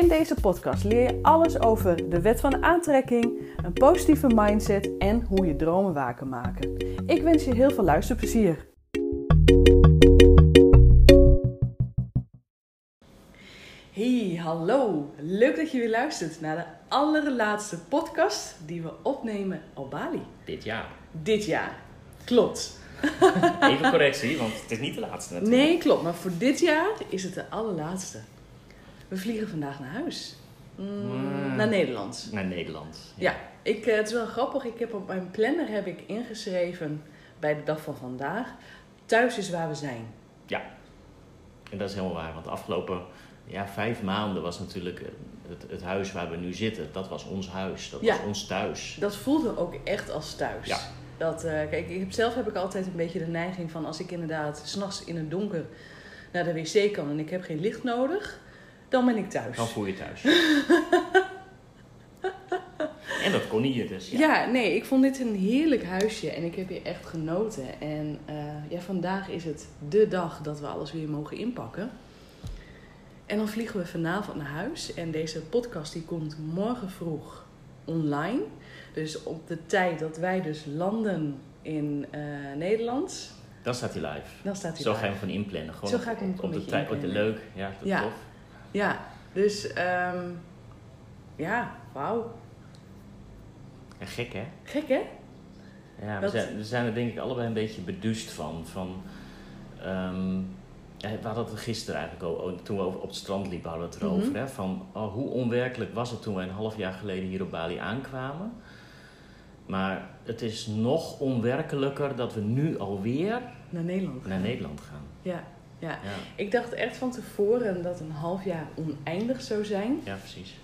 In deze podcast leer je alles over de wet van aantrekking, een positieve mindset en hoe je dromen waar kan maken. Ik wens je heel veel luisterplezier. Hey, hallo. Leuk dat je weer luistert naar de allerlaatste podcast die we opnemen op Bali. Dit jaar. Dit jaar. Klopt. Even correctie, want het is niet de laatste natuurlijk. Nee, klopt. Maar voor dit jaar is het de allerlaatste. We vliegen vandaag naar huis. Mm, Mm. Naar Nederland. Naar Nederland. Ja, ik, eh, het is wel grappig. Ik heb op mijn planner heb ik ingeschreven bij de dag van vandaag. Thuis is waar we zijn. Ja. En dat is helemaal waar, want de afgelopen ja, vijf maanden was natuurlijk het, het huis waar we nu zitten. Dat was ons huis, dat Ja. was ons thuis. Dat voelde ook echt als thuis. Ja. Dat, eh, kijk, ik heb, zelf heb ik altijd een beetje de neiging van als ik inderdaad s'nachts in het donker naar de wc kan en ik heb geen licht nodig, dan ben ik thuis. Dan voel je thuis. en dat kon hier dus. Ja. Ja, nee, ik vond dit een heerlijk huisje en ik heb hier echt genoten. En eh, ja, vandaag is het de dag dat we alles weer mogen inpakken. En dan vliegen we vanavond naar huis. En deze podcast die komt morgen vroeg online. Dus op de tijd dat wij dus landen in eh, Nederland, Dan staat hij live. dan staat hij Zo live. ga je hem van inplannen. Gewoon Zo ga ik hem op de tijd. Leuk. Ja, dat Ja. tof. Ja, dus ehm, ja, wauw. Gek hè? Gek hè? Ja, we zijn, we zijn er denk ik allebei een beetje beduust van. van ehm, ja, we hadden het er gisteren eigenlijk al, ook, toen we op het strand liepen, hadden we het erover. Mhm. hè, van oh, hoe onwerkelijk was het toen we een half jaar geleden hier op Bali aankwamen. Maar het is nog onwerkelijker dat we nu alweer Naar Nederland. naar Nederland gaan. Ja, ja. Ja, Ik dacht echt van tevoren dat een half jaar oneindig zou zijn. ja precies.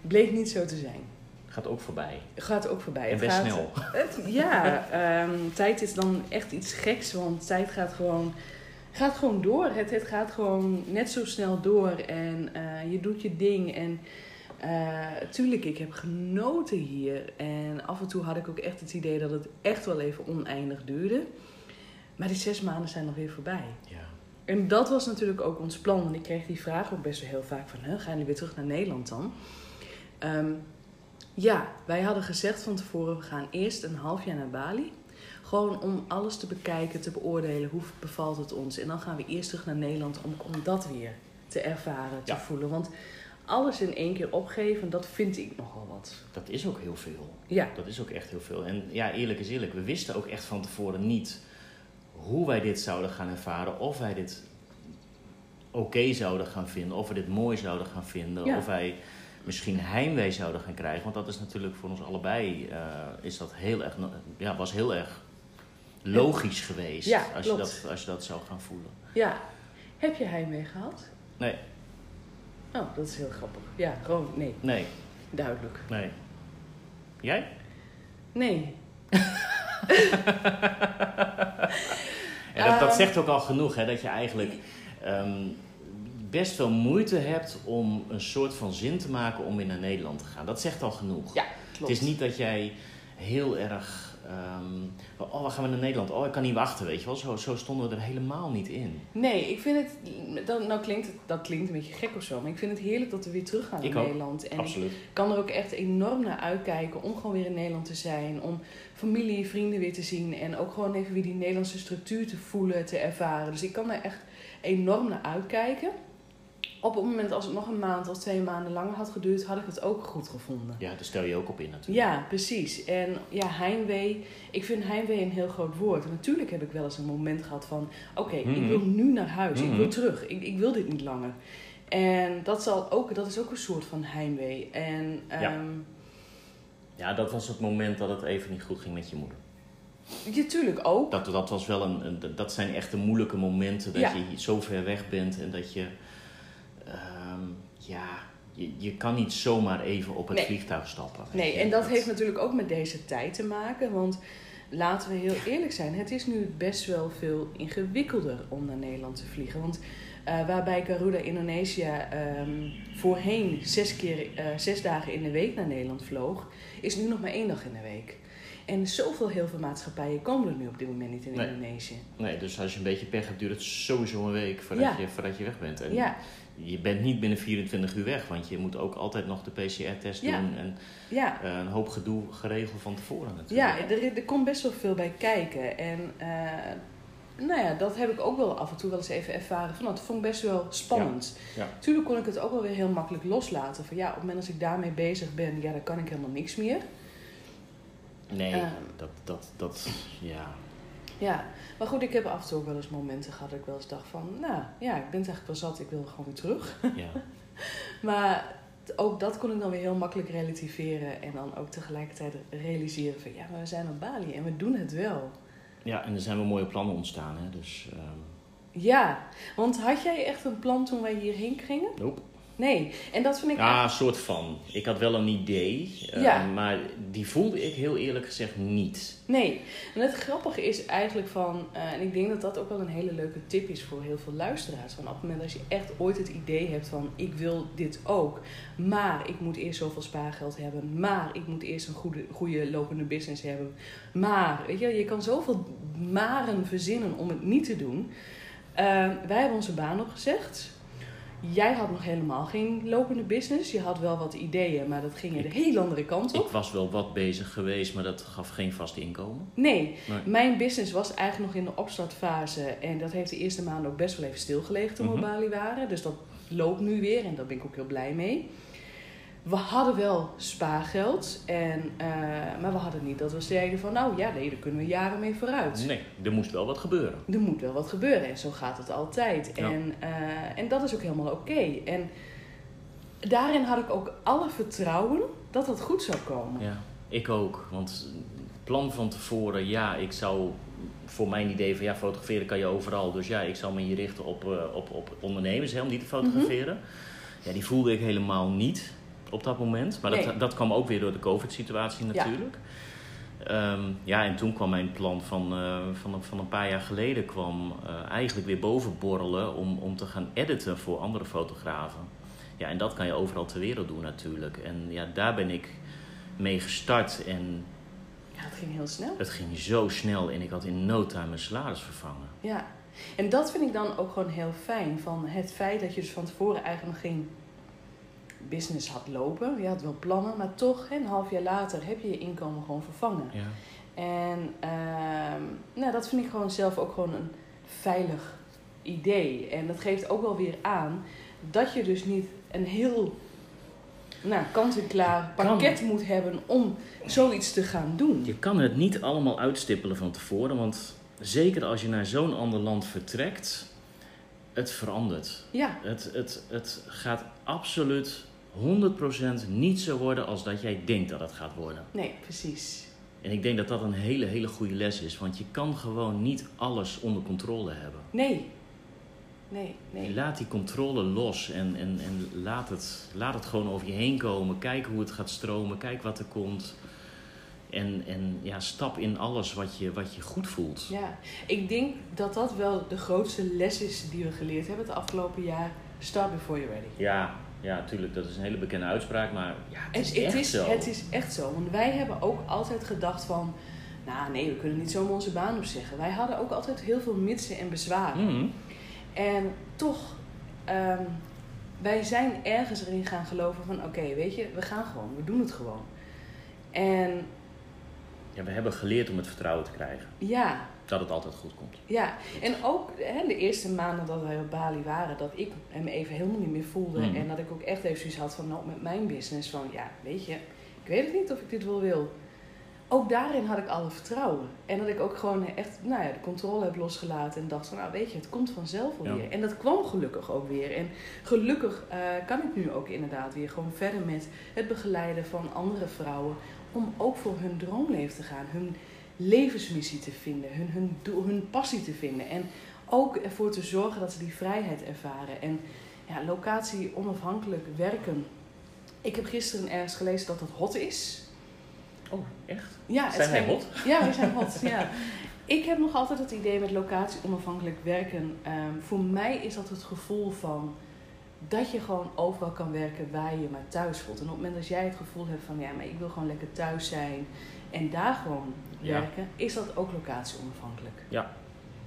Bleek niet zo te zijn. Gaat ook voorbij. Gaat ook voorbij. En Het best gaat, snel. Het, ja, ehm, tijd is dan echt iets geks, want tijd gaat gewoon, gaat gewoon door. Het, het gaat gewoon net zo snel door en eh, je doet je ding. En eh, tuurlijk, ik heb genoten hier. En af en toe had ik ook echt het idee dat het echt wel even oneindig duurde. Maar die zes maanden zijn alweer voorbij. Ja. En dat was natuurlijk ook ons plan. Want ik kreeg die vraag ook best wel heel vaak van... Gaan jullie weer terug naar Nederland dan? Ehm, ja, wij hadden gezegd van tevoren... we gaan eerst een half jaar naar Bali. Gewoon om alles te bekijken, te beoordelen. Hoe bevalt het ons? En dan gaan we eerst terug naar Nederland... om, om dat weer te ervaren, te Ja. voelen. Want alles in één keer opgeven, dat vind ik nogal wat. Dat is ook heel veel. Ja, Dat is ook echt heel veel. En ja, eerlijk is eerlijk, we wisten ook echt van tevoren niet hoe wij dit zouden gaan ervaren. Of wij dit oké zouden gaan vinden, of we dit mooi zouden gaan vinden. Ja. Of wij misschien heimwee zouden gaan krijgen. Want dat is natuurlijk voor ons allebei, eh, is dat heel erg, ja, was heel erg logisch geweest. Ja, als, je dat, als je dat zou gaan voelen. ja. Heb je heimwee gehad? Nee, Oh, dat is heel grappig. Ja, gewoon nee, nee, duidelijk. nee. Jij? Nee, Ja, dat, dat Ehm. zegt ook al genoeg, hè, dat je eigenlijk ehm, best veel moeite hebt om een soort van zin te maken om weer naar Nederland te gaan. Dat zegt al genoeg. Ja, klopt. Het is niet dat jij heel erg. Ehm, oh, we gaan we naar Nederland? Oh, ik kan niet wachten, weet je wel. Zo, zo stonden we er helemaal niet in. Nee, ik vind het. Dat, nou klinkt het, dat klinkt een beetje gek of zo. Maar ik vind het heerlijk dat we weer terug gaan naar. Nederland. En Absoluut. ik kan er ook echt enorm naar uitkijken om gewoon weer in Nederland te zijn. Om familie, vrienden weer te zien. En ook gewoon even weer die Nederlandse structuur te voelen, te ervaren. Dus ik kan er echt enorm naar uitkijken. Op het moment als het nog een maand of twee maanden langer had geduurd, had ik het ook goed gevonden. Ja, daar stel je ook op in natuurlijk. Ja, precies. En ja, heimwee. Ik vind heimwee een heel groot woord. En natuurlijk heb ik wel eens een moment gehad van... Oké, ik Mhm. wil nu naar huis. Ik wil Mhm. terug. Ik, ik wil dit niet langer. En dat, zal ook, dat is ook een soort van heimwee. En Ja. ehm, Ja, dat was het moment dat het even niet goed ging met je moeder. ja, tuurlijk ook. Dat, dat, was wel een, een- dat zijn echt de moeilijke momenten dat Ja. je zo ver weg bent en dat je, ja, je, je kan niet zomaar even op het Nee. vliegtuig stappen. Nee, je. en dat heeft natuurlijk ook met deze tijd te maken. Want laten we heel eerlijk zijn, het is nu best wel veel ingewikkelder om naar Nederland te vliegen. Want eh, waarbij Garuda Indonesia ehm, voorheen zes, keer, eh, zes dagen in de week naar Nederland vloog, is nu nog maar één dag in de week. En zoveel heel veel maatschappijen komen er nu op dit moment niet in Nee. Indonesië. Nee, dus als je een beetje pech hebt, duurt het sowieso een week voordat, Ja. je, voordat je weg bent. En Ja, je bent niet binnen 24 uur weg, want je moet ook altijd nog de PCR-test Ja. doen. En ja. eh, een hoop gedoe geregeld van tevoren natuurlijk. Ja, er, er komt best wel veel bij kijken. En eh, nou ja, dat heb ik ook wel af en toe wel eens even ervaren. Van, dat vond ik best wel spannend. Ja. Tuurlijk kon ik het ook wel weer heel makkelijk loslaten. Van ja, op het moment als ik daarmee bezig ben, ja, dan kan ik helemaal niks meer. Nee, Ehm. dat, dat, dat, ja. Ja, maar goed, ik heb af en toe ook wel eens momenten gehad dat ik wel eens dacht van... Nou ja, ik ben het eigenlijk wel zat, ik wil gewoon weer terug. ja. Maar ook dat kon ik dan weer heel makkelijk relativeren. En dan ook tegelijkertijd realiseren van... Ja, maar we zijn op Bali en we doen het wel. Ja, en er zijn wel mooie plannen ontstaan, hè. Dus, ehm Ja, want had jij echt een plan toen wij hierheen gingen? nope. Nee, en dat vind ik... Ja, een soort van. Ik had wel een idee, eh, maar die voelde ik heel eerlijk gezegd niet. Nee, en het grappige is eigenlijk van, eh, en ik denk dat dat ook wel een hele leuke tip is voor heel veel luisteraars. Van op het moment dat je echt ooit het idee hebt van ik wil dit ook, maar ik moet eerst zoveel spaargeld hebben, maar ik moet eerst een goede, goede lopende business hebben, maar, weet je, je kan zoveel maren verzinnen om het niet te doen. Eh, wij hebben onze baan opgezegd. Jij had nog helemaal geen lopende business. Je had wel wat ideeën, maar dat ging je de hele andere kant op. Ik was wel wat bezig geweest, maar dat gaf geen vast inkomen. Nee, Nee. mijn business was eigenlijk nog in de opstartfase. En dat heeft de eerste maanden ook best wel even stilgelegen toen we op Mhm. Bali waren. Dus dat loopt nu weer en daar ben ik ook heel blij mee. We hadden wel spaargeld, en, eh, maar we hadden niet dat we zeiden van... nou ja, nee, daar kunnen we jaren mee vooruit. Nee, er moest wel wat gebeuren. Er moet wel wat gebeuren en zo gaat het altijd. Ja. En, eh, en dat is ook helemaal oké. En daarin had ik ook alle vertrouwen dat dat goed zou komen. Ja, ik ook. Want het plan van tevoren, ja, ik zou voor mijn idee van ja, fotograferen kan je overal. Dus ja, ik zal me hier richten op, eh, op, op ondernemers om die te fotograferen. Ja, die voelde ik helemaal niet op dat moment. Maar Nee. dat, dat kwam ook weer door de COVID-situatie natuurlijk. Ja. ja, en toen kwam mijn plan van, eh, van, van een paar jaar geleden kwam eh, eigenlijk weer bovenborrelen om, om te gaan editen voor andere fotografen. Ja, en dat kan je overal ter wereld doen natuurlijk. En ja, daar ben ik mee gestart en Ja, het ging heel snel. het ging zo snel en ik had in no time mijn salaris vervangen. Ja, en dat vind ik dan ook gewoon heel fijn. Van het feit dat je dus van tevoren eigenlijk nog geen business had lopen. Je had wel plannen, maar toch een half jaar later heb je je inkomen gewoon vervangen. Ja, En ehm, nou, dat vind ik gewoon zelf ook gewoon een veilig idee. En dat geeft ook wel weer aan dat je dus niet een heel nou, kant-en-klaar Kan. pakket moet hebben om zoiets te gaan doen. Je kan het niet allemaal uitstippelen van tevoren, want zeker als je naar zo'n ander land vertrekt, het verandert. Ja, Het, het, het gaat absoluut 100% niet zo worden als dat jij denkt dat het gaat worden. nee, precies. En ik denk dat dat een hele, hele goede les is, want je kan gewoon niet alles onder controle hebben. Nee. Nee, nee. Laat die controle los en, en, en laat, het, laat het gewoon over je heen komen. Kijk hoe het gaat stromen, kijk wat er komt. En, en ja, stap in alles wat je, wat je goed voelt. Ja, ik denk dat dat wel de grootste les is die we geleerd hebben het afgelopen jaar. Start before you're ready. Ja, ja, natuurlijk, dat is een hele bekende uitspraak, maar ja, het is het, echt is, zo. het is echt zo. Want wij hebben ook altijd gedacht van... Nou nee, we kunnen niet zomaar onze baan opzeggen. Wij hadden ook altijd heel veel mitsen en bezwaren. Mhm. En toch, ehm, wij zijn ergens erin gaan geloven van... Oké, weet je, we gaan gewoon. We doen het gewoon. En Ja, we hebben geleerd om het vertrouwen te krijgen. ja, Dat het altijd goed komt. Ja, en ook hè, de eerste maanden dat wij op Bali waren, dat ik hem even helemaal niet meer voelde. Mhm. En dat ik ook echt even zoiets had van, nou, met mijn business, van ja, weet je, ik weet het niet of ik dit wel wil. Ook daarin had ik alle vertrouwen. En dat ik ook gewoon echt, nou ja, de controle heb losgelaten en dacht van, nou weet je, het komt vanzelf alweer. Ja. En dat kwam gelukkig ook weer. En gelukkig eh, kan ik nu ook inderdaad weer gewoon verder met het begeleiden van andere vrouwen. Om ook voor hun droomleven te gaan, hun levensmissie te vinden, hun, hun, doel, hun passie te vinden. En ook ervoor te zorgen dat ze die vrijheid ervaren. En ja, locatie onafhankelijk werken Ik heb gisteren ergens gelezen dat het hot is. Oh, echt? Ja, Zijn wij hot? Ja, we zijn hot. ja. Ik heb nog altijd het idee met locatie onafhankelijk werken. ehm, voor mij is dat het gevoel van dat je gewoon overal kan werken waar je je maar thuis voelt. En op het moment dat jij het gevoel hebt van ja, maar ik wil gewoon lekker thuis zijn en daar gewoon Ja. werken, is dat ook locatie onafhankelijk.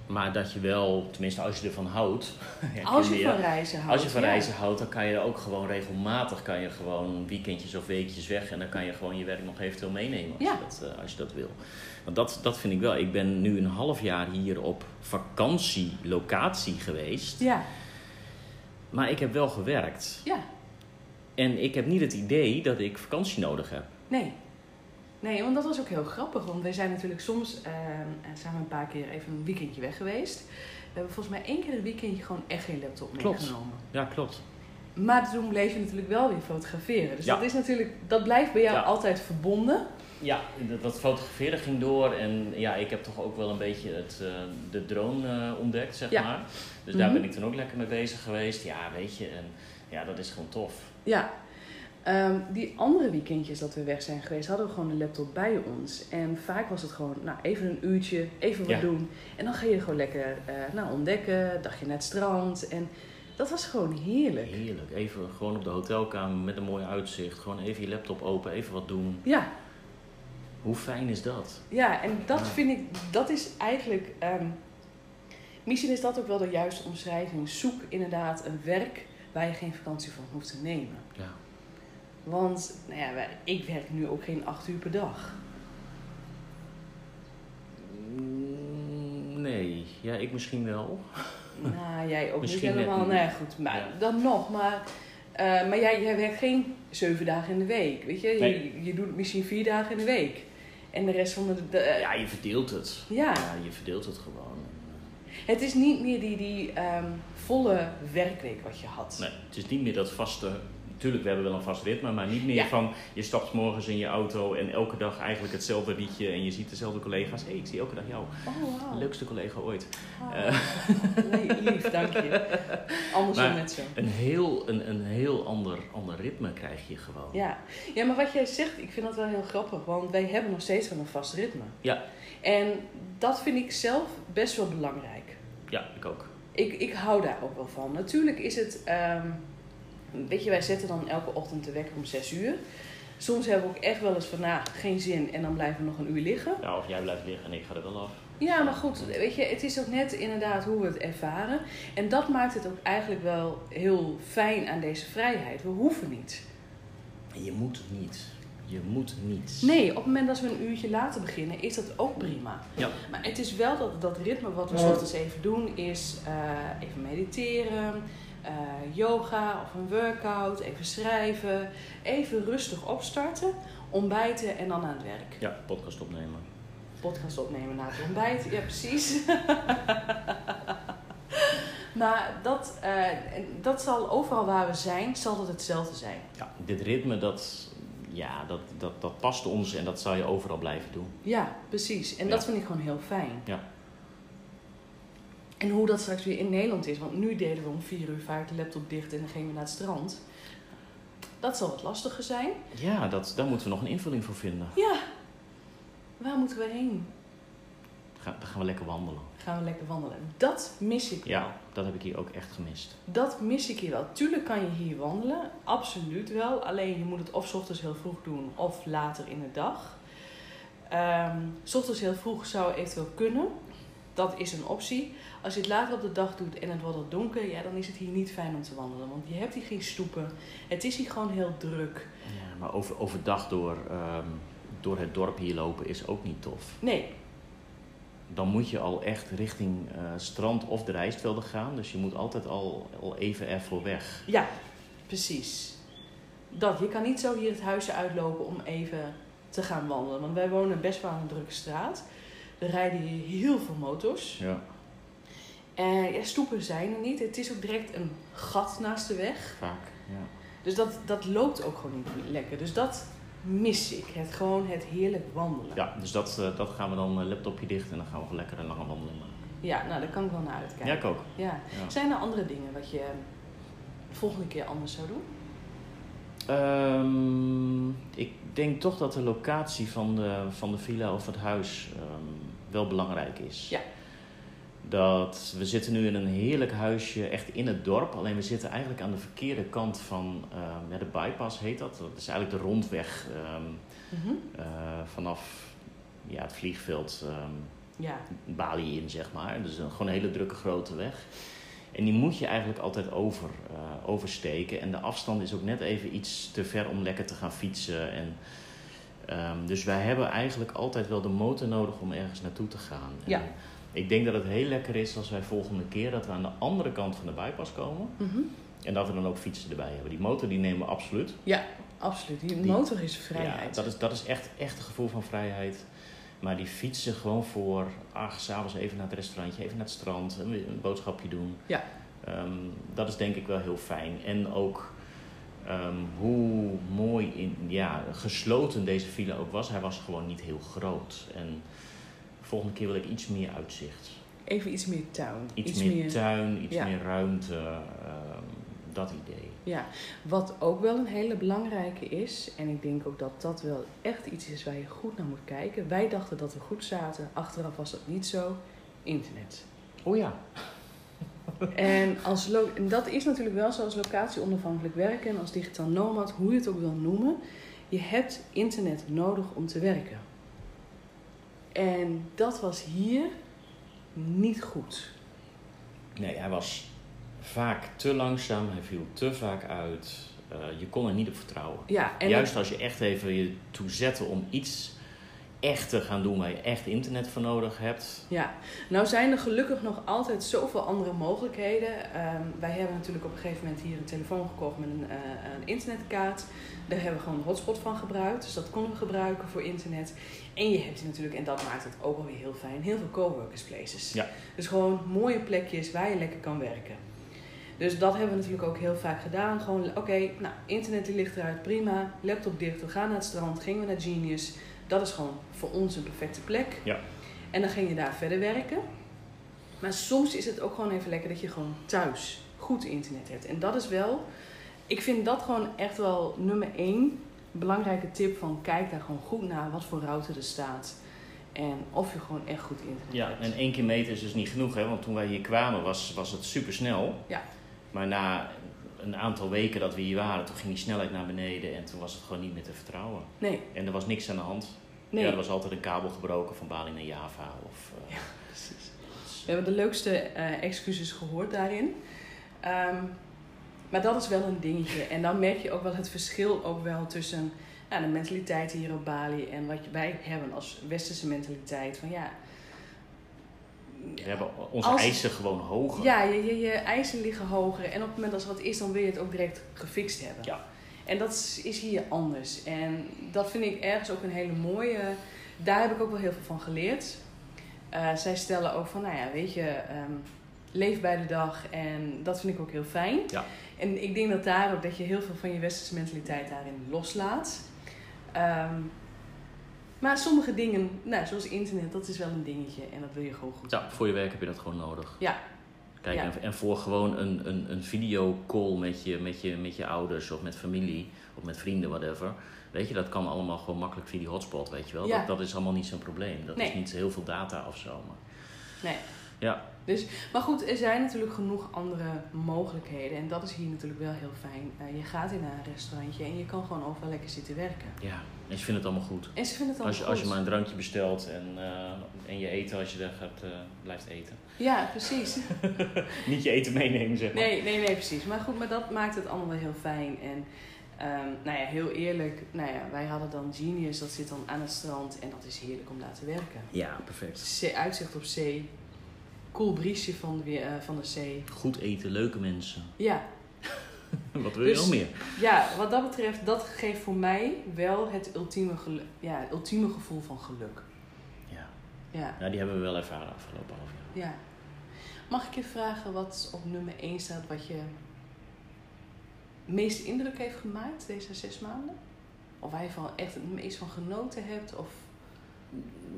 Maar dat je wel, tenminste als je ervan houdt. Als je je- van reizen houdt. Als je van ja. reizen houdt, dan kan je ook gewoon regelmatig kan je gewoon weekendjes of weekjes weg. En dan kan je gewoon je werk nog eventueel meenemen als, Ja. je, dat, eh, als je dat wil. Want dat, dat vind ik wel. Ik ben nu een half jaar hier op vakantielocatie geweest. Ja, Maar ik heb wel gewerkt. ja, En ik heb niet het idee dat ik vakantie nodig heb. nee. Nee, want dat was ook heel grappig. Want wij zijn natuurlijk soms, zijn we een paar keer even een weekendje weg geweest. We hebben volgens mij één keer een weekendje gewoon echt geen laptop Klopt. meegenomen. Ja, klopt. Maar toen bleef je natuurlijk wel weer fotograferen. Dus Ja. dat is natuurlijk, dat blijft bij jou Ja. altijd verbonden. Ja, dat, dat fotograferen ging door. En ja, ik heb toch ook wel een beetje het, eh, de drone eh, ontdekt, zeg Ja. maar. Dus daar Mhm. ben ik toen ook lekker mee bezig geweest. Ja, weet je. En ja, dat is gewoon tof. Ja. Ehm, die andere weekendjes dat we weg zijn geweest, hadden we gewoon de laptop bij ons. En vaak was het gewoon, nou, even een uurtje, even wat Ja. doen. En dan ga je gewoon lekker eh, nou, ontdekken, dagje naar het strand. En dat was gewoon heerlijk. Heerlijk. Even gewoon op de hotelkamer met een mooi uitzicht. Gewoon even je laptop open, even wat doen. Ja, Hoe fijn is dat? ja en dat Ja. vind ik, dat is eigenlijk, ehm, misschien is dat ook wel de juiste omschrijving. Zoek inderdaad een werk waar je geen vakantie van hoeft te nemen. Ja. Want nou ja, ik werk nu ook geen acht uur per dag. Mm, Nee, ja, ik misschien wel. Nou, jij ook Misschien niet helemaal. niet. Nee, goed. Maar Ja. dan nog. Maar, eh, maar jij, jij werkt geen zeven dagen in de week. Weet je? Nee. Je, je doet misschien vier dagen in de week. En de rest van de... de- eh, Ja, je verdeelt het. ja. Ja, je verdeelt het gewoon. Het is niet meer die, die ehm, volle werkweek wat je had. Nee, het is niet meer dat vaste. Natuurlijk, we hebben wel een vast ritme, maar niet meer Ja. van je stapt morgens in je auto en elke dag eigenlijk hetzelfde liedje en je ziet dezelfde collega's. Hé, hey, ik zie elke dag jou. Oh. Leukste collega ooit. Ah. Eh. Nee, lief, dank je. Andersom net zo. Een heel, een, een heel ander, ander ritme krijg je gewoon. Ja. ja, maar wat jij zegt, ik vind dat wel heel grappig. Want wij hebben nog steeds wel een vast ritme. Ja. En dat vind ik zelf best wel belangrijk. Ja, ik ook. Ik, ik hou daar ook wel van. Natuurlijk is het, ehm, weet je, wij zetten dan elke ochtend de wekker om 6 uur. Soms hebben we ook echt wel eens van, nou, geen zin en dan blijven we nog een uur liggen. Ja, of jij blijft liggen en ik ga er wel af. Ja, maar goed, weet je, het is ook net inderdaad hoe we het ervaren. En dat maakt het ook eigenlijk wel heel fijn aan deze vrijheid. We hoeven niet. En je moet niet. Je moet niet. Nee, op het moment dat we een uurtje later beginnen, is dat ook prima. Ja. Maar het is wel dat, dat ritme wat we 's ochtends even doen, is eh, even mediteren, eh, yoga of een workout, even schrijven, even rustig opstarten, ontbijten en dan aan het werk. Ja, podcast opnemen. Podcast opnemen na het ontbijt, ja precies. maar dat, eh, dat zal overal waar we zijn, zal dat hetzelfde zijn. Ja, dit ritme, dat, ja, dat, dat, dat past ons en dat zal je overal blijven doen. Ja, precies. En Ja. dat vind ik gewoon heel fijn. Ja. En hoe dat straks weer in Nederland is. Want nu deden we om vier uur vaak de laptop dicht en dan gingen we naar het strand. Dat zal wat lastiger zijn. Ja, dat, daar moeten we nog een invulling voor vinden. Ja. Waar moeten we heen? Ga, dan gaan we lekker wandelen. Gaan we lekker wandelen. Dat mis ik wel. Ja, dat heb ik hier ook echt gemist. Dat mis ik hier wel. Tuurlijk kan je hier wandelen. Absoluut wel. Alleen je moet het of ochtends heel vroeg doen of later in de dag. Ehm, s ochtends heel vroeg zou eventueel kunnen. Dat is een optie. Als je het later op de dag doet en het wordt al donker, ja, dan is het hier niet fijn om te wandelen. Want je hebt hier geen stoepen. Het is hier gewoon heel druk. Ja, maar over, overdag door, ehm, door het dorp hier lopen is ook niet tof. Nee, Dan moet je al echt richting eh, strand of de rijstvelden gaan. Dus je moet altijd al, al even ervoor weg. ja, precies. Dat, je kan niet zo hier het huisje uitlopen om even te gaan wandelen. Want wij wonen best wel in een drukke straat. Er rijden hier heel veel motors. Ja, En ja, stoepen zijn er niet. Het is ook direct een gat naast de weg. vaak. Ja. Dus dat, dat loopt ook gewoon niet lekker. Dus dat mis ik. Het, gewoon het heerlijk wandelen. Ja, dus dat, eh, dat gaan we dan laptopje dicht en dan gaan we gewoon lekker een lange wandeling maken. Ja, nou daar kan ik wel naar uitkijken. Ja, ik ook. Ja. Ja. Zijn er andere dingen wat je de volgende keer anders zou doen? Ehm, ik denk toch dat de locatie van de, van de villa of het huis ehm, wel belangrijk is. Ja. Dat we zitten nu in een heerlijk huisje, echt in het dorp. Alleen we zitten eigenlijk aan de verkeerde kant van ja, de bypass, heet dat. Dat is eigenlijk de rondweg ehm, Mhm. eh, vanaf ja, het vliegveld ehm, Ja, Bali in, zeg maar. Dus een, gewoon een hele drukke grote weg. En die moet je eigenlijk altijd over, eh, oversteken. En de afstand is ook net even iets te ver om lekker te gaan fietsen. En, ehm, dus wij hebben eigenlijk altijd wel de motor nodig om ergens naartoe te gaan. Ja. En ik denk dat het heel lekker is als wij volgende keer dat we aan de andere kant van de bypass komen. Mhm. En dat we dan ook fietsen erbij hebben. Die motor die nemen we absoluut. ja absoluut. Die, Die- motor is vrijheid. Ja, dat is, dat is echt, echt een gevoel van vrijheid. Maar die fietsen gewoon voor, ach, s'avonds even naar het restaurantje, even naar het strand, een, een boodschapje doen. Ja. Ehm, dat is denk ik wel heel fijn. En ook ehm, hoe mooi, in, ja, gesloten deze villa ook was. Hij was gewoon niet heel groot. En de volgende keer wil ik iets meer uitzicht. Even iets meer tuin. Iets, meer, tuin, iets ja. meer ruimte. ehm, dat idee. Ja, wat ook wel een hele belangrijke is, en ik denk ook dat dat wel echt iets is waar je goed naar moet kijken. Wij dachten dat we goed zaten, achteraf was dat niet zo. Internet. Oh ja. En, als en dat is natuurlijk wel zo als locatie-onafhankelijk werken en als digitaal nomad, hoe je het ook wil noemen. Je hebt internet nodig om te werken. En dat was hier niet goed. Nee, hij was vaak te langzaam, hij viel te vaak uit. Eh, je kon er niet op vertrouwen. Ja, en Juist als je echt even je toe zette om iets echt te gaan doen waar je echt internet voor nodig hebt. Ja, nou zijn er gelukkig nog altijd zoveel andere mogelijkheden. Ehm, wij hebben natuurlijk op een gegeven moment hier een telefoon gekocht met een, eh, een internetkaart. Daar hebben we gewoon een hotspot van gebruikt. Dus dat konden we gebruiken voor internet. En je hebt natuurlijk, en dat maakt het ook wel weer heel fijn, heel veel coworkers places. Ja. Dus gewoon mooie plekjes waar je lekker kan werken. Dus dat hebben we natuurlijk ook heel vaak gedaan. Gewoon, oké, nou, internet die ligt eruit, prima. Laptop dicht, we gaan naar het strand, gingen we naar Genius. Dat is gewoon voor ons een perfecte plek. Ja. En dan ging je daar verder werken. Maar soms is het ook gewoon even lekker dat je gewoon thuis goed internet hebt. En dat is wel, ik vind dat gewoon echt wel nummer één belangrijke tip van kijk daar gewoon goed naar wat voor router er staat. En of je gewoon echt goed internet Ja, hebt. en één keer meten is dus niet genoeg, hè? want toen wij hier kwamen was, was het super snel. Ja. Maar na een aantal weken dat we hier waren, toen ging die snelheid naar beneden en toen was het gewoon niet meer te vertrouwen. Nee, En er was niks aan de hand. nee. Ja, er was altijd een kabel gebroken van Bali naar Java. Of, eh, Ja, precies. We hebben de leukste eh, excuses gehoord daarin. Ehm, maar dat is wel een dingetje. En dan merk je ook wel het verschil ook wel tussen ja, de mentaliteit hier op Bali en wat wij hebben als westerse mentaliteit. Van ja, We hebben onze Als- eisen gewoon hoger. ja je, je, je eisen liggen hoger. En op het moment dat er wat is, dan wil je het ook direct gefixt hebben. Ja. En dat is, is hier anders. En dat vind ik ergens ook een hele mooie. Daar heb ik ook wel heel veel van geleerd. Eh, zij stellen ook van, nou ja, weet je, ehm, leef bij de dag. En dat vind ik ook heel fijn. Ja. En ik denk dat daar ook dat je heel veel van je westerse mentaliteit daarin loslaat. Ehm, maar sommige dingen, nou, zoals internet, dat is wel een dingetje. En dat wil je gewoon goed. Ja, voor je werk heb je dat gewoon nodig. Ja. Kijk, Ja. en, voor gewoon een, een, een videocall met je, met, je, met je ouders of met familie of met vrienden, whatever. Weet je, dat kan allemaal gewoon makkelijk via die hotspot, weet je wel. Ja. Dat, dat is allemaal niet zo'n probleem. Dat Nee. is niet heel veel data of zo. Maar... Nee. Ja, Maar goed, er zijn natuurlijk genoeg andere mogelijkheden. En dat is hier natuurlijk wel heel fijn. Eh, je gaat in een restaurantje en je kan gewoon overal lekker zitten werken. ja. En ze vinden het allemaal goed. En ze vinden het Als je, allemaal als je maar een drankje bestelt en, eh, en je eten als je daar gaat, eh, blijft eten. Ja, precies. Niet je eten meenemen, zeg maar. Nee, nee, nee, precies. Maar goed, maar dat maakt het allemaal wel heel fijn. En ehm, nou ja, heel eerlijk. Nou ja, wij hadden dan Genius, dat zit dan aan het strand. En dat is heerlijk om daar te werken. Ja, perfect. Zee- uitzicht op zee. Cool briesje van de, eh, van de zee. Goed eten, leuke mensen. Ja, Wat wil je Dus- nog meer? Ja, wat dat betreft, dat geeft voor mij wel het ultieme, ja, het ultieme gevoel van geluk. Ja. Ja, Nou, die hebben we wel ervaren afgelopen half jaar. ja. Mag ik je vragen wat op nummer 1 staat, wat je meest indruk heeft gemaakt deze zes maanden? Of waar je van echt het meest van genoten hebt? Of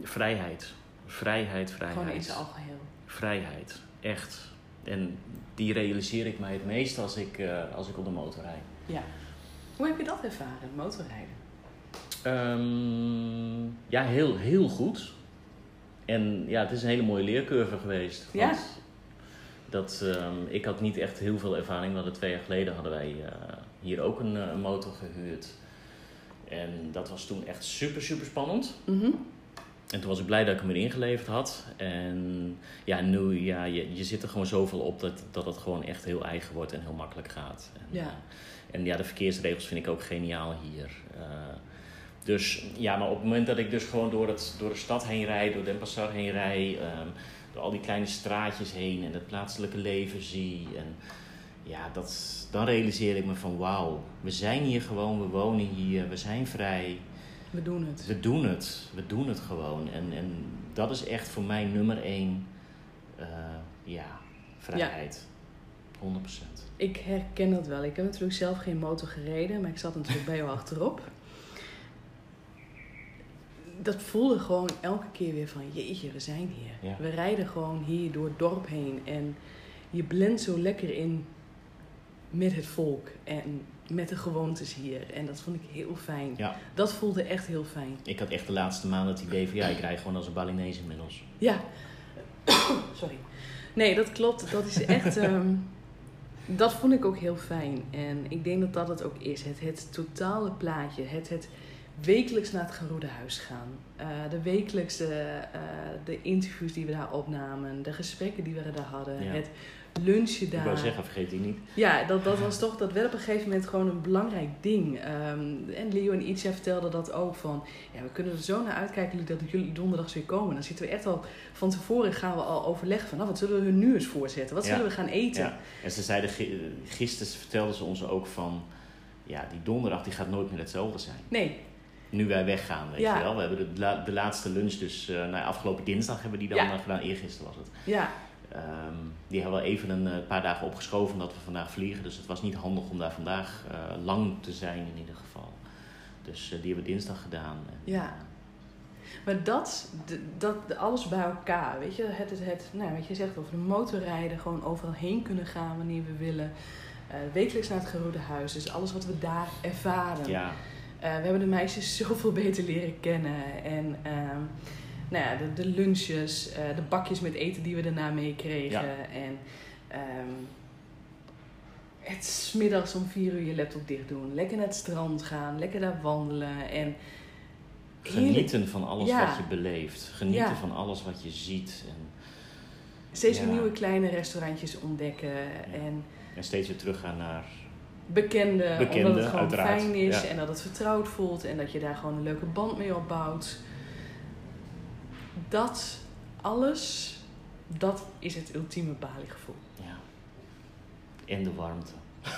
Vrijheid. Vrijheid, vrijheid. gewoon in zijn algeheel? Vrijheid. Echt. En die realiseer ik mij het meest als ik, eh, als ik op de motor rijd. Ja, Hoe heb je dat ervaren, motorrijden? Ehm, ja, heel, heel goed. En ja, het is een hele mooie leercurve geweest. Ja. Want Dat, ehm, ik had niet echt heel veel ervaring. Hadden twee jaar geleden hadden wij eh, hier ook een, eh, een motor gehuurd. En dat was toen echt super, super spannend. Mhm. En toen was ik blij dat ik hem weer ingeleverd had. En ja, nu, ja, je, je zit er gewoon zoveel op dat, dat het gewoon echt heel eigen wordt en heel makkelijk gaat. En, Ja. eh, en ja, de verkeersregels vind ik ook geniaal hier. Eh, dus ja, maar op het moment dat ik dus gewoon door, het, door de stad heen rijd, door Den Passar heen rijd, ehm, door al die kleine straatjes heen en het plaatselijke leven zie. En ja, dat, dan realiseer ik me van wauw, we zijn hier gewoon, we wonen hier, we zijn vrij. We doen het. We doen het. We doen het gewoon. En, en dat is echt voor mij nummer één. eh, ja, vrijheid. 100%. Ik herken dat wel. Ik heb natuurlijk zelf geen motor gereden, maar ik zat natuurlijk bij jou achterop. Dat voelde gewoon elke keer weer van, jeetje, we zijn hier. Ja. We rijden gewoon hier door het dorp heen en je blendt zo lekker in met het volk en met de gewoontes hier. En dat vond ik heel fijn. Ja, Dat voelde echt heel fijn. ik had echt de laatste maanden het idee van ja, ik rij gewoon als een Balinese inmiddels. Ja. Sorry. Nee, dat klopt. Dat is echt. ehm, dat vond ik ook heel fijn. En ik denk dat dat het ook is. Het, het totale plaatje. Het, het wekelijks naar het Geroede Huis gaan. Eh, de wekelijkse eh, de interviews die we daar opnamen. De gesprekken die we daar hadden. Ja. Het lunchen Ik daar. wou zeggen, vergeet die niet. Ja, dat, dat was toch, dat werd op een gegeven moment gewoon een belangrijk ding. Ehm, en Leo en Ietsja vertelden dat ook van, ja, we kunnen er zo naar uitkijken dat jullie donderdags weer komen. Dan zitten we echt al, van tevoren gaan we al overleggen van, nou, wat zullen we hun nu eens voorzetten? Wat Ja. zullen we gaan eten? Ja. En ze zeiden, gi- gisteren vertelden ze ons ook van, ja, die donderdag die gaat nooit meer hetzelfde zijn. Nee, Nu wij weggaan, weet Ja. je wel. We hebben de, la- de laatste lunch dus, eh nou, afgelopen dinsdag hebben we die dan Ja. eh, gedaan. Eergisteren was het. ja, Ehm, die hebben we even een eh, paar dagen opgeschoven omdat we vandaag vliegen. Dus het was niet handig om daar vandaag eh, lang te zijn in ieder geval. Dus eh, die hebben we dinsdag gedaan. En, Ja. maar dat, dat alles bij elkaar, weet je, het, het, het nou, wat je zegt over de motorrijden, gewoon overal heen kunnen gaan wanneer we willen. Wekelijks naar het Geroede Huis, dus alles wat we daar ervaren. ja, we hebben de meisjes zoveel beter leren kennen. En ehm, nou ja, de, de lunches, eh, de bakjes met eten die we daarna meekregen. Ja. En ehm, het middags om vier uur je laptop dicht doen. Lekker naar het strand gaan, lekker daar wandelen. En genieten van alles Ja. wat je beleeft. Genieten Ja. van alles wat je ziet. En, Steeds weer nieuwe kleine restaurantjes ontdekken. En en steeds weer teruggaan naar... bekende, Bekende, omdat het gewoon uiteraard. fijn is. Ja. En dat het vertrouwd voelt. En dat je daar gewoon een leuke band mee opbouwt. Dat alles, dat is het ultieme Bali-gevoel. Ja. En de warmte.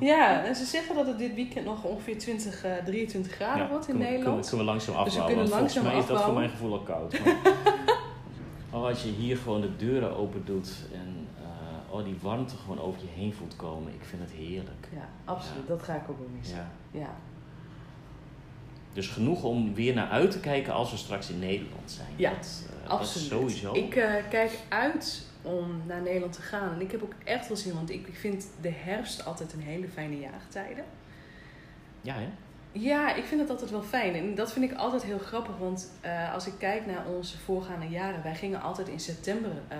Ja, en ze zeggen dat het dit weekend nog ongeveer 20, eh, 23 graden wordt in kunnen, Nederland. Kunnen, we- kunnen we langzaam Dus we afbouwen. kunnen want volgens mij is dat voor mijn gevoel al koud. Maar, oh, als je hier gewoon de deuren open doet en eh, oh, die warmte gewoon over je heen voelt komen. Ik vind het heerlijk. Ja, absoluut. Ja. Dat ga ik ook wel missen. Ja. Ja. Dus genoeg om weer naar uit te kijken als we straks in Nederland zijn. Ja, dat, eh, absoluut. Dat sowieso. Ik eh, kijk uit om naar Nederland te gaan. En ik heb ook echt wel zin, want ik, ik vind de herfst altijd een hele fijne jaartijden. Ja, hè? Ja, ik vind het altijd wel fijn. En dat vind ik altijd heel grappig, want eh, als ik kijk naar onze voorgaande jaren, wij gingen altijd in september eh,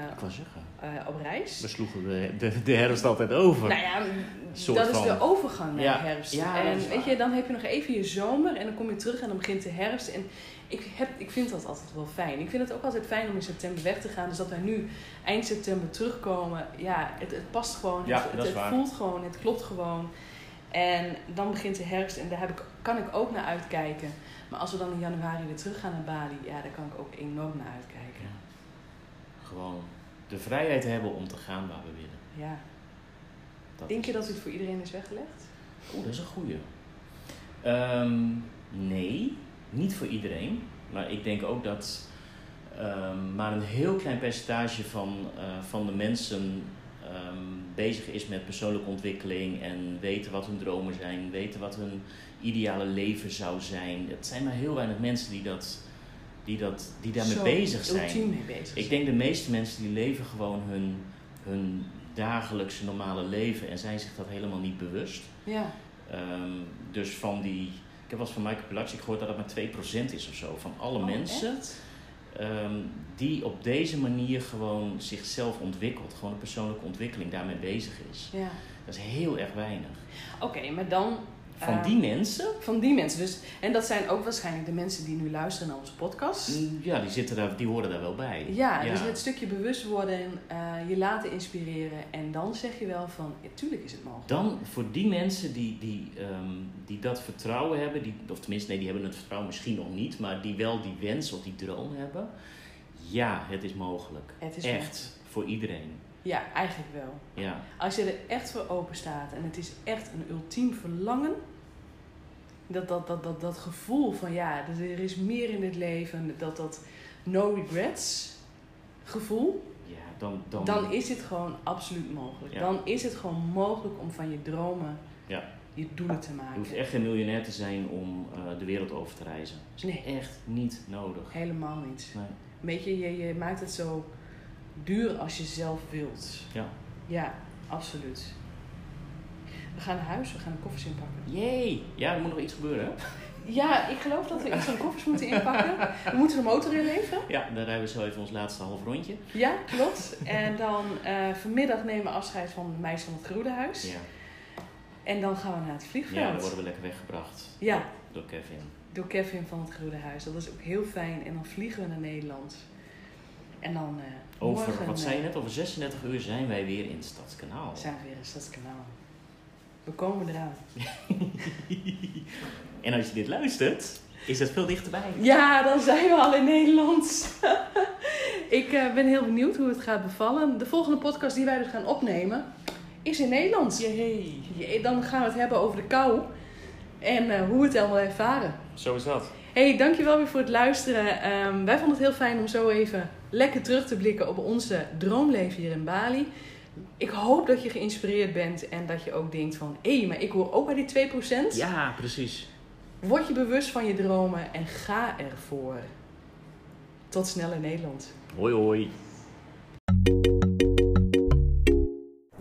eh, op reis. We sloegen de, de, de herfst altijd over. Nou ja, soort dat is de overgang naar Ja, de herfst. ja, en weet je, dan heb je nog even je zomer en dan kom je terug en dan begint de herfst. En ik, heb, ik vind dat altijd wel fijn. Ik vind het ook altijd fijn om in september weg te gaan. Dus dat wij nu eind september terugkomen, ja, het, het past gewoon. Ja, het, het voelt gewoon, het klopt gewoon. En dan begint de herfst en daar heb ik, kan ik ook naar uitkijken. Maar als we dan in januari weer terug gaan naar Bali, ja, daar kan ik ook enorm naar uitkijken. Gewoon de vrijheid hebben om te gaan waar we willen. Ja. Dat Denk is je dat dit voor iedereen is weggelegd? Oeh, dat is een goeie. Ehm, nee, niet voor iedereen. Maar ik denk ook dat ehm, maar een heel klein percentage van, eh, van de mensen ehm, bezig is met persoonlijke ontwikkeling en weten wat hun dromen zijn, weten wat hun ideale leven zou zijn. Het zijn maar heel weinig mensen die, dat, die, dat, die daarmee Zo bezig zijn. mee bezig Ik denk de meeste mensen die leven gewoon hun, hun dagelijkse normale leven en zijn zich dat helemaal niet bewust. Ja. Ehm, dus van die, ik heb wel eens van Michael Pilatschik gehoord dat het maar 2% is of zo, van alle Oh, mensen echt? Ehm, die op deze manier gewoon zichzelf ontwikkelt, gewoon een persoonlijke ontwikkeling daarmee bezig is. Ja. Dat is heel erg weinig. Oké, maar dan... Van eh, die mensen, Van die mensen. Dus, en dat zijn ook waarschijnlijk de mensen die nu luisteren naar onze podcast. mm, ja, die, zitten daar, die horen daar wel bij. Ja, dus het stukje bewust worden, eh, je laten inspireren. En dan zeg je wel van, ja, tuurlijk is het mogelijk. Dan voor die mensen die, die, ehm, die dat vertrouwen hebben, die, of tenminste, nee, die hebben het vertrouwen misschien nog niet, maar die wel die wens of die droom hebben. Ja, het is mogelijk. Het is Echt, mogelijk. voor iedereen. Ja, eigenlijk wel. Ja. Als je er echt voor open staat en het is echt een ultiem verlangen. Dat, dat, dat, dat, dat gevoel van ja, dus er is meer in dit leven. Dat dat no regrets gevoel. Ja, dan, dan, Dan is het gewoon absoluut mogelijk. Ja. Dan is het gewoon mogelijk om van je dromen Ja. je doelen te je hoeft maken. echt geen miljonair te zijn om eh, de wereld over te reizen. Dat is Nee. echt niet nodig. Helemaal niet. Nee. Weet je, je, je maakt het zo duur als je zelf wilt. Ja. Ja, absoluut. We gaan naar huis, we gaan de koffers inpakken. Jee! Ja, er moet nog iets gebeuren. hè? Ja, ik geloof dat we iets van koffers moeten inpakken. We moeten de motor inleveren. Ja, dan rijden we zo even ons laatste half rondje. Ja, klopt. En dan eh, vanmiddag nemen we afscheid van de meisje van het Groenehuis. Ja. En dan gaan we naar het vliegveld. ja, dan worden we lekker weggebracht. Ja. Door Kevin. Door Kevin van het Groenehuis. Dat is ook heel fijn. En dan vliegen we naar Nederland. En dan eh, Over, morgen, wat zei je eh, net, over 36 uur zijn wij weer in het Stadskanaal. zijn we weer in Stadskanaal. We komen eraan. en als je dit luistert, is het veel dichterbij. Ja, dan zijn we al in Nederland. ik eh, ben heel benieuwd hoe het gaat bevallen. De volgende podcast die wij dus gaan opnemen is in Nederland. Jee, Dan gaan we het hebben over de kou en eh, hoe we het allemaal ervaren. Zo is dat. Hey, dankjewel weer voor het luisteren. Ehm, wij vonden het heel fijn om zo even lekker terug te blikken op onze droomleven hier in Bali. Ik hoop dat je geïnspireerd bent en dat je ook denkt van... hé, maar ik hoor ook bij die 2%. Ja, precies. Word je bewust van je dromen en ga ervoor. Tot snel in Nederland. Hoi hoi.